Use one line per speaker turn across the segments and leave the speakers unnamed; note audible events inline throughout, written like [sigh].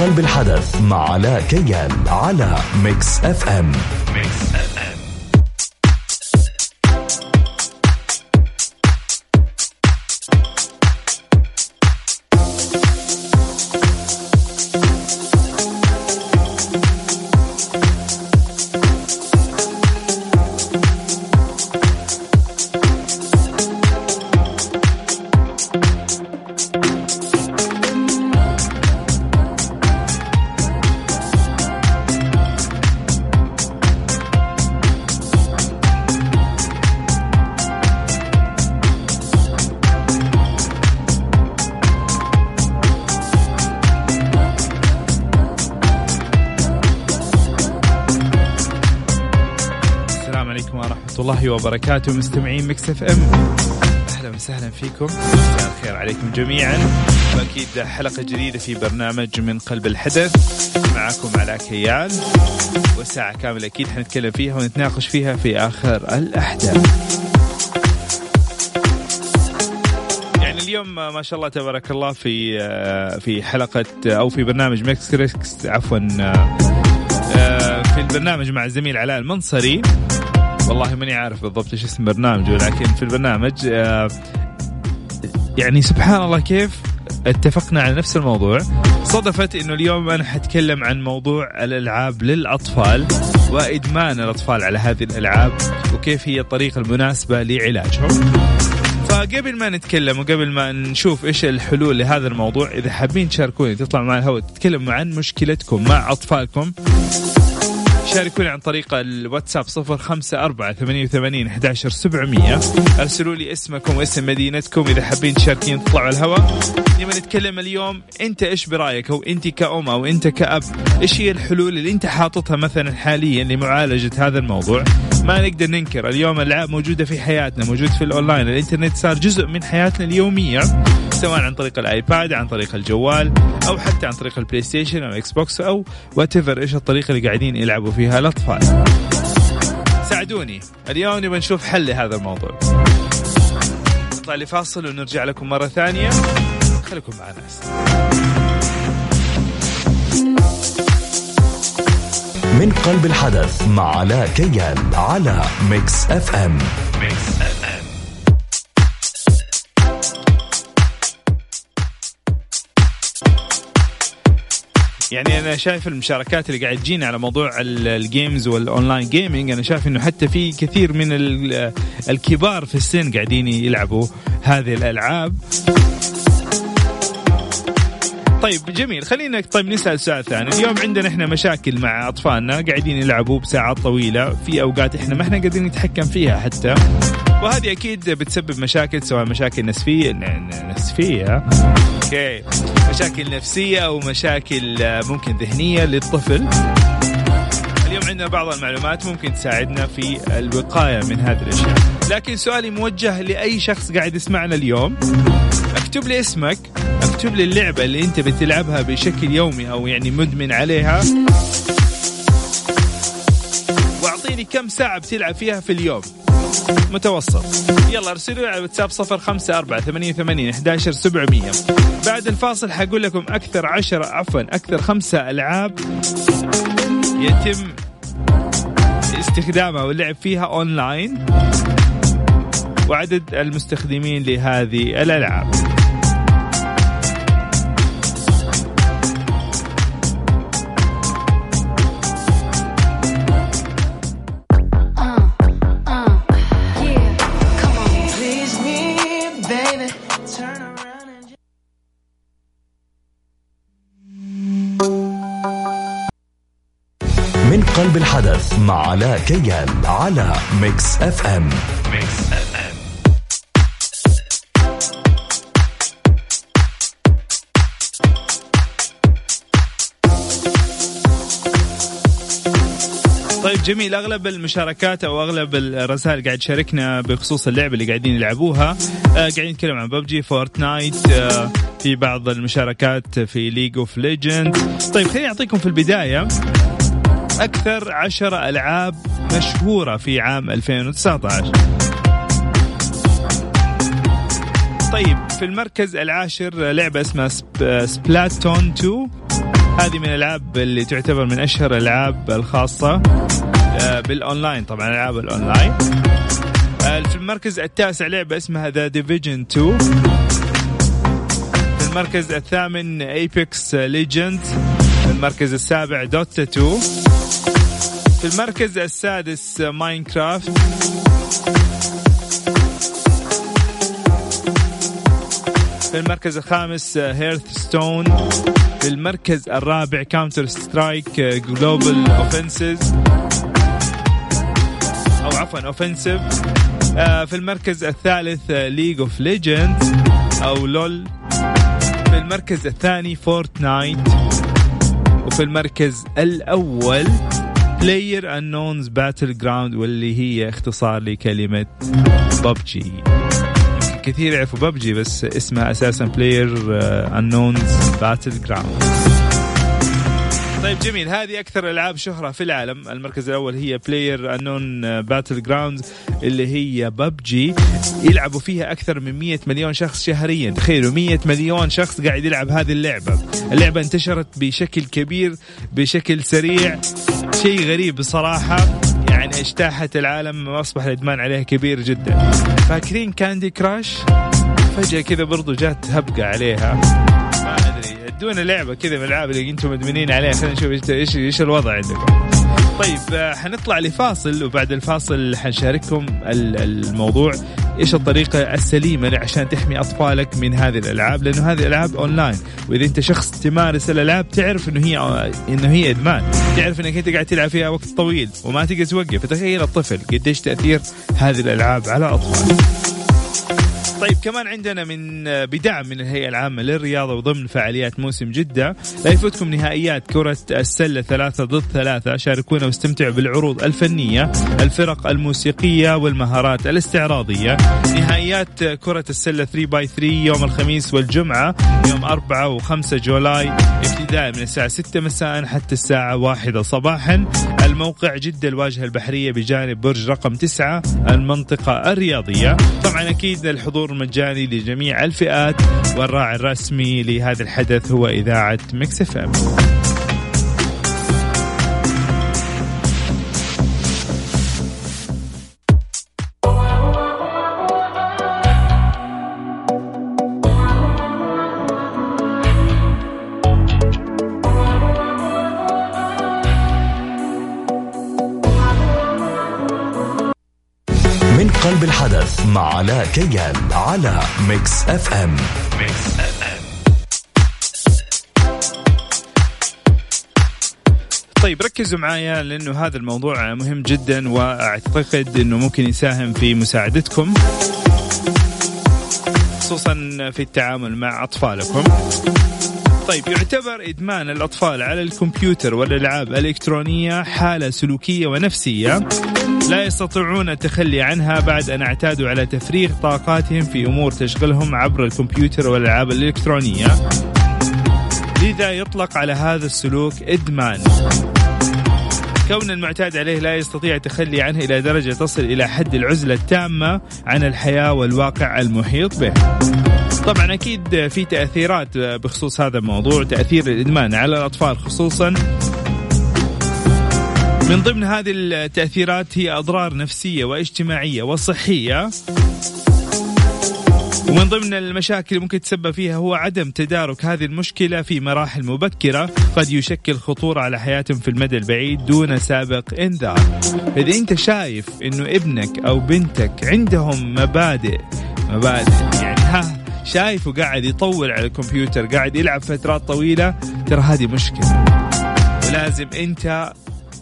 قلب الحدث مع علاء كيال على ميكس أف أم. ميكس أف
الله وبركاته مستمعين Mix FM. أهلا وسهلا فيكم. مساء الخير عليكم جميعا. وأكيد حلقة جديدة في برنامج من قلب الحدث. معكم علاء كيال وساعة كاملة أكيد حنتكلم فيها ونتناقش فيها في آخر الأحداث. يعني اليوم ما شاء الله تبارك الله في في حلقة أو في برنامج Mix كريكس عفوا في البرنامج مع الزميل علاء المنصري. والله ماني عارف بالضبط إيش اسم برنامجه لكن في البرنامج آه، يعني سبحان الله كيف اتفقنا على نفس الموضوع. صدفت إنه اليوم أنا حتكلم عن موضوع الألعاب للأطفال وإدمان الأطفال على هذه الألعاب وكيف هي الطريقة المناسبة لعلاجهم. فقبل ما نتكلم وقبل ما نشوف إيش الحلول لهذا الموضوع إذا حابين تشاركوني تطلع مع الهواء تتكلموا عن مشكلتكم مع أطفالكم. شاركوني عن طريق الواتساب صفر خمسة أربعة ثمانية وثمانين أحداشر سبعمية. أرسلوا لي اسمكم واسم مدينتكم إذا حابين تشاركين تطلعوا على الهواء. لما نتكلم اليوم أنت إيش برأيك؟ أو أنت كأم أو أنت كأب إيش هي الحلول اللي أنت حاططها مثلا حاليا لمعالجة هذا الموضوع؟ ما نقدر ننكر اليوم الألعاب موجودة في حياتنا موجود في الأونلاين الإنترنت صار جزء من حياتنا اليومية سواء عن طريق الآيباد عن طريق الجوال أو حتى عن طريق ال PlayStation أو Xbox أو what إيش الطريقة اللي قاعدين يلعبوا فيها الأطفال. ساعدوني اليوم نبغى نشوف حل لهذا الموضوع. نطلع لفاصل ونرجع لكم مرة ثانية. خليكم مع ناس
من قلب الحدث مع علاء كيال على Mix FM Mix FM
يعني أنا شايف المشاركات اللي قاعد تجينا على موضوع ال games وال online gaming أنا شايف إنه حتى في كثير من الكبار في السن قاعدين يلعبوا هذه الألعاب. طيب جميل. خلينا طيب نسأل سؤال ثاني. اليوم عندنا إحنا مشاكل مع أطفالنا قاعدين يلعبوا بساعات طويلة. في أوقات إحنا ما إحنا قادرين نتحكم فيها حتى. وهذه أكيد بتسبب مشاكل سواء مشاكل نفسية نسفيه أوكي. مشاكل نفسية أو مشاكل ممكن ذهنية للطفل. اليوم عندنا بعض المعلومات ممكن تساعدنا في الوقاية من هذه الأشياء. لكن سؤالي موجه لأي شخص قاعد يسمعنا اليوم. اكتب لي اسمك اكتب لي اللعبه اللي انت بتلعبها بشكل يومي أو يعني مدمن عليها. واعطيني كم ساعة بتلعب فيها في اليوم؟ متوسط. يلا ارسلوا على الواتساب صفر خمسة أربعة ثمانية وثمانين أحداشر سبعمية. بعد الفاصل حقول لكم أكثر عشرة عفوا أكثر خمسة ألعاب يتم استخدامها واللعب فيها أونلاين. وعدد المستخدمين لهذه الألعاب.
الحدث مع علاء كيال على Mix FM. Mix FM
طيب جميل أغلب المشاركات أو أغلب الرسائل قاعد تشاركنا بخصوص اللعبة اللي قاعدين يلعبوها. آه قاعدين نتكلم عن PUBG Fortnite آه في بعض المشاركات في League of Legends طيب خليني أعطيكم في البداية أكثر عشر ألعاب مشهورة في عام 2019 طيب في المركز العاشر لعبة اسمها Splatoon 2 هذه من الألعاب اللي تعتبر من أشهر الألعاب الخاصة آه، بالأونلاين طبعا ألعاب الأونلاين. آه، في المركز التاسع لعبة اسمها The Division 2 في المركز الثامن Apex Legends في المركز السابع Dota 2 في المركز السادس Minecraft. في المركز الخامس Hearthstone في المركز الرابع Counter Strike Global Offenses. أو عفوا Offensive. في المركز الثالث League of Legends أو LoL. في المركز الثاني Fortnite. وفي المركز الأول PlayerUnknown's Battlegrounds واللي هي اختصار لكلمة ببجي كثير يعرفوا ببجي بس اسمها أساسا PlayerUnknown's Battlegrounds طيب جميل هذه أكثر ألعاب شهرة في العالم. المركز الأول هي PlayerUnknown Battlegrounds اللي هي ببجي يلعبوا فيها أكثر من 100 مليون شخص شهريا. تخيلوا 100 مليون شخص قاعد يلعب هذه اللعبة. اللعبة انتشرت بشكل كبير بشكل سريع. شيء غريب بصراحة. يعني اجتاحت العالم وأصبح الإدمان عليها كبير جدا. فاكرين كاندي كراش فجأة كذا برضو جات هبقه عليها. ما أدري. ادونا لعبة كذا من الألعاب اللي أنتم مدمنين عليها. خلينا نشوف إيش إيش الوضع عندكم طيب حنطلع لفاصل وبعد الفاصل حنشارككم الموضوع. إيش الطريقة السليمة عشان تحمي أطفالك من هذه الألعاب؟ لأنه هذه الألعاب اونلاين وإذا أنت شخص تمارس الألعاب تعرف إنه هي إنه هي إدمان. تعرف إنك أنت قاعد تلعب فيها وقت طويل وما تقدر توقف. فتخيل الطفل قديش تأثير هذه الألعاب على اطفال طيب كمان عندنا من بدعم من الهيئة العامة للرياضة وضمن فعاليات موسم جدة لا يفوتكم نهائيات كرة السلة ثلاثة ضد ثلاثة. شاركونا واستمتعوا بالعروض الفنية الفرق الموسيقية والمهارات الاستعراضية. نهائيات كرة السلة 3 باي 3 يوم الخميس والجمعة يوم 4 و5 جولاي ابتداء من الساعة 6 مساء حتى الساعة 1 صباحا. الموقع جدة الواجهة البحرية بجانب برج رقم 9 المنطقة الرياضية. طبعا أكيد الحضور مجاني لجميع الفئات والراعي الرسمي لهذا الحدث هو إذاعة ميكس
إف قلب الحدث مع علاء كيال على Mix FM Mix FM
طيب ركزوا معايا لأنه هذا الموضوع مهم جدا وأعتقد إنه ممكن يساهم في مساعدتكم خصوصا في التعامل مع أطفالكم. طيب يعتبر إدمان الأطفال على الكمبيوتر والألعاب الإلكترونية حالة سلوكية ونفسية لا يستطيعون التخلي عنها بعد أن اعتادوا على تفريغ طاقاتهم في أمور تشغلهم عبر الكمبيوتر والألعاب الإلكترونية. لذا يطلق على هذا السلوك إدمان. كون المعتاد عليه لا يستطيع التخلي عنه إلى درجة تصل إلى حد العزلة التامة عن الحياة والواقع المحيط به. طبعا أكيد في تأثيرات بخصوص هذا الموضوع، تأثير الإدمان على الأطفال خصوصا من ضمن هذه التأثيرات هي أضرار نفسية واجتماعية وصحية. ومن ضمن المشاكل اللي ممكن تسبب فيها هو عدم تدارك هذه المشكلة في مراحل مبكرة. قد يشكل خطورة على حياتهم في المدى البعيد دون سابق إنذار. إذا أنت شايف أنه ابنك أو بنتك عندهم مبادئ مبادئ يعني ها شايفه قاعد يطول على الكمبيوتر قاعد يلعب فترات طويلة ترى هذه مشكلة. ولازم أنت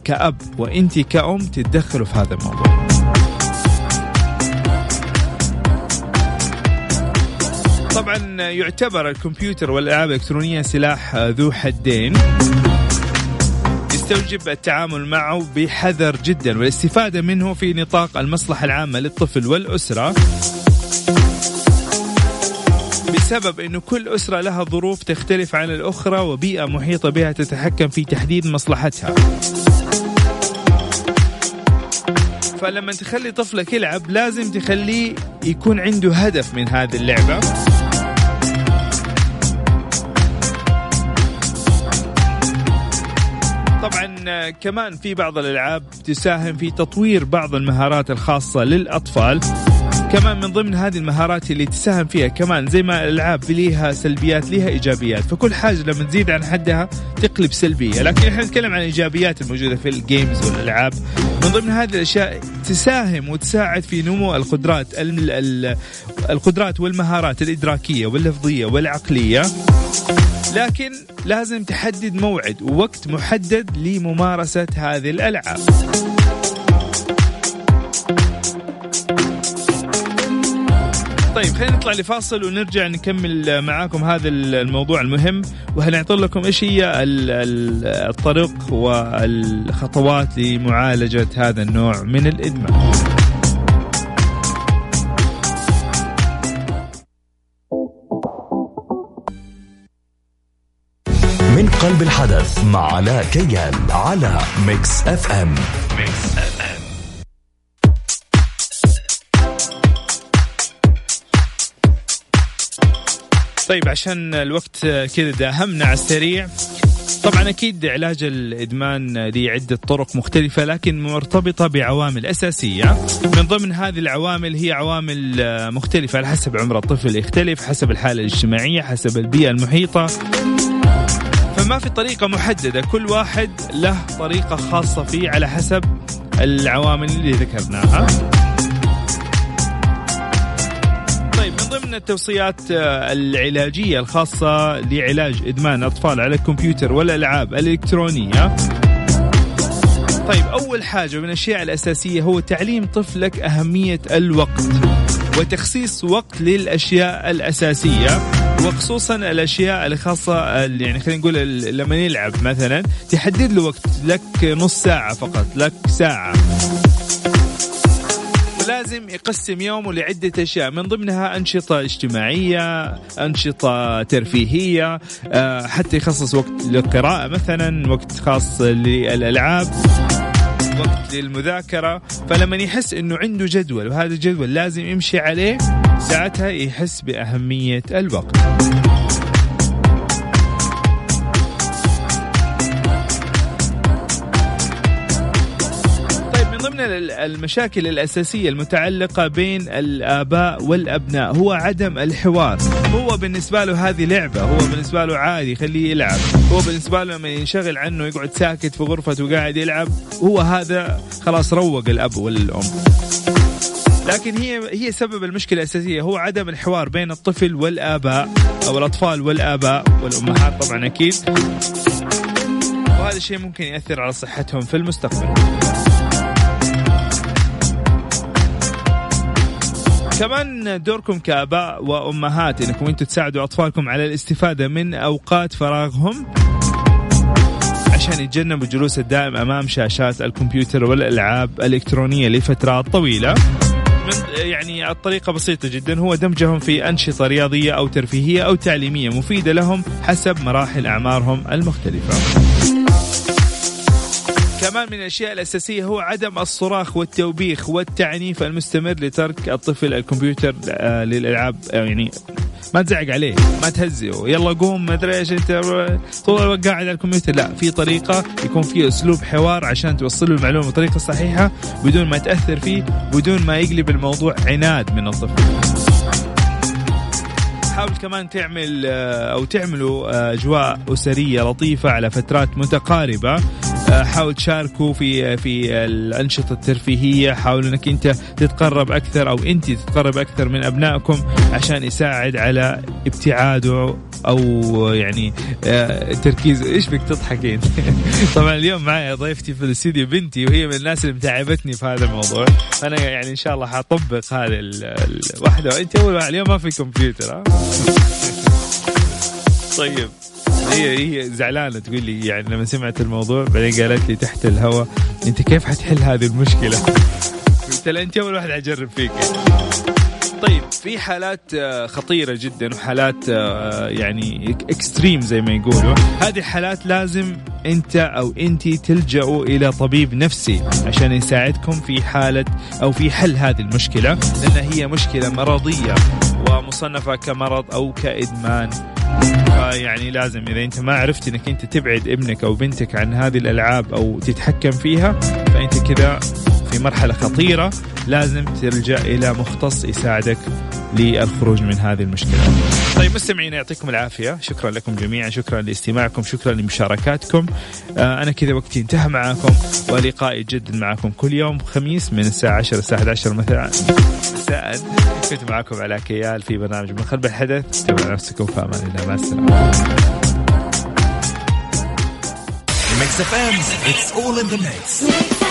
كأب وأنت كأم تتدخلوا في هذا الموضوع. طبعا يعتبر الكمبيوتر والألعاب الإلكترونية سلاح ذو حدين. يستوجب التعامل معه بحذر جدا والاستفادة منه في نطاق المصلحة العامة للطفل والأسرة. بسبب إنه كل أسرة لها ظروف تختلف عن الأخرى وبيئة محيطة بها تتحكم في تحديد مصلحتها. فلما تخلي طفلك يلعب لازم تخليه يكون عنده هدف من هذه اللعبة طبعا كمان في بعض الألعاب تساهم في تطوير بعض المهارات الخاصة للأطفال كمان من ضمن هذه المهارات اللي تساهم فيها كمان زي ما الألعاب ليها سلبيات ليها إيجابيات. فكل حاجة لما تزيد عن حدها تقلب سلبية. لكن إحنا نتكلم عن الإيجابيات الموجودة في الجيمز والألعاب. من ضمن هذه الأشياء تساهم وتساعد في نمو القدرات القدرات والمهارات الإدراكية واللفظية والعقلية. لكن لازم تحدد موعد ووقت محدد لممارسة هذه الألعاب. طيب خلينا نطلع لفاصل ونرجع نكمل معاكم هذا الموضوع المهم وهنعطي لكم إيش هي الطرق والخطوات لمعالجة هذا النوع من الإدمان.
من قلب الحدث مع علاء كيال على Mix FM Mix FM
طيب عشان الوقت كذا داهمنا على السريع طبعا أكيد علاج الإدمان له عدة طرق مختلفة لكن مرتبطة بعوامل أساسية. من ضمن هذه العوامل هي عوامل مختلفة على حسب عمر الطفل يختلف حسب الحالة الاجتماعية حسب البيئة المحيطة. فما في طريقة محددة كل واحد له طريقة خاصة فيه على حسب العوامل اللي ذكرناها. ضمن التوصيات آه، العلاجية الخاصة لعلاج إدمان الأطفال على الكمبيوتر والألعاب الإلكترونية. طيب أول حاجة من الأشياء الأساسية هو تعليم طفلك أهمية الوقت وتخصيص وقت للأشياء الأساسية وخصوصا الأشياء الخاصة يعني خلينا نقول لما يلعب مثلا تحدد له وقت لك نص ساعة فقط لك ساعة. لازم يقسم يومه لعدة أشياء من ضمنها أنشطة اجتماعية أنشطة ترفيهية آه، حتى يخصص وقت للقراءة مثلا وقت خاص للألعاب وقت للمذاكرة. فلما يحس أنه عنده جدول وهذا الجدول لازم يمشي عليه ساعتها يحس بأهمية الوقت. المشاكل الأساسية المتعلقة بين الآباء والأبناء هو عدم الحوار. هو بالنسبة له هذه لعبة هو بالنسبة له عادي خليه يلعب. هو بالنسبة له لما ينشغل عنه يقعد ساكت في غرفته وقاعد يلعب هو هذا خلاص روق الأب والأم. لكن هي هي سبب المشكلة الأساسية هو عدم الحوار بين الطفل والآباء أو الأطفال والآباء والأمهات طبعا أكيد. وهذا الشيء ممكن يأثر على صحتهم في المستقبل. كمان دوركم كآباء وامهات انكم أنتم تساعدوا أطفالكم على الاستفادة من أوقات فراغهم عشان يتجنبوا الجلوس الدائم أمام شاشات الكمبيوتر والألعاب الإلكترونية لفترات طويلة. من يعني الطريقة بسيطة جدا. هو دمجهم في أنشطة رياضية أو ترفيهية أو تعليمية مفيدة لهم حسب مراحل أعمارهم المختلفة. كمان من الأشياء الأساسية هو عدم الصراخ والتوبيخ والتعنيف المستمر لترك الطفل الكمبيوتر آه، للألعاب آه، يعني ما تزعق عليه ما تهزئه. يلا قوم ما أدري إيش أنت طول الوقت قاعد على الكمبيوتر. لا في طريقة يكون في أسلوب حوار عشان توصل له المعلومة بطريقة صحيحة بدون ما تأثر فيه بدون ما يقلب الموضوع عناد من الطفل. حاول كمان تعمل آه، أو تعملوا أجواء أسرية لطيفة على فترات متقاربة. حاول تشاركوا في في الأنشطة الترفيهية. حاول إنك أنت تتقرب أكثر أو أنت تتقرب أكثر من أبنائكم عشان يساعد على ابتعاده أو يعني آه، تركيز إيش بك تضحكين؟ [laughs] طبعا اليوم معي ضيفتي في الاستديو بنتي وهي من الناس اللي متعبتني في هذا الموضوع. أنا يعني إن شاء الله حطبق هذه الواحده انت أول اليوم ما في كمبيوتر [laughs] طيب. هي هي زعلانة تقول لي يعني لما سمعت الموضوع بعدين قالت لي تحت الهواء أنت كيف حتحل هذه المشكلة؟ قلت لها أنت أول واحد حجرب فيك. طيب في حالات آه، خطيرة جدا وحالات آه، يعني اكستريم زي ما يقولوا. هذه الحالات لازم أنت أو أنت تلجأوا إلى طبيب نفسي عشان يساعدكم في حالة أو في حل هذه المشكلة لأن هي مشكلة مرضية. ومصنفة كمرض أو كإدمان. يعني لازم إذا أنت ما عرفت أنك أنت تبعد ابنك أو بنتك عن هذه الألعاب أو تتحكم فيها فأنت كذا في مرحلة خطيرة لازم تلجأ إلى مختص يساعدك. للخروج من هذه المشكلة. طيب مستمعين يعطيكم العافية. شكرا لكم جميعا. شكرا لاستماعكم. شكرا لمشاركاتكم. آه أنا كذا وقتي انتهى معاكم. ولقائي جدا معكم كل يوم خميس من الساعة 10 الساعة 11 مثلا مساء. كنت معكم على كيال في برنامج من قلب الحدث. تابعوا نفسكم. في أمان الله. مع السلامة.
Mix FM, it's all in the mix.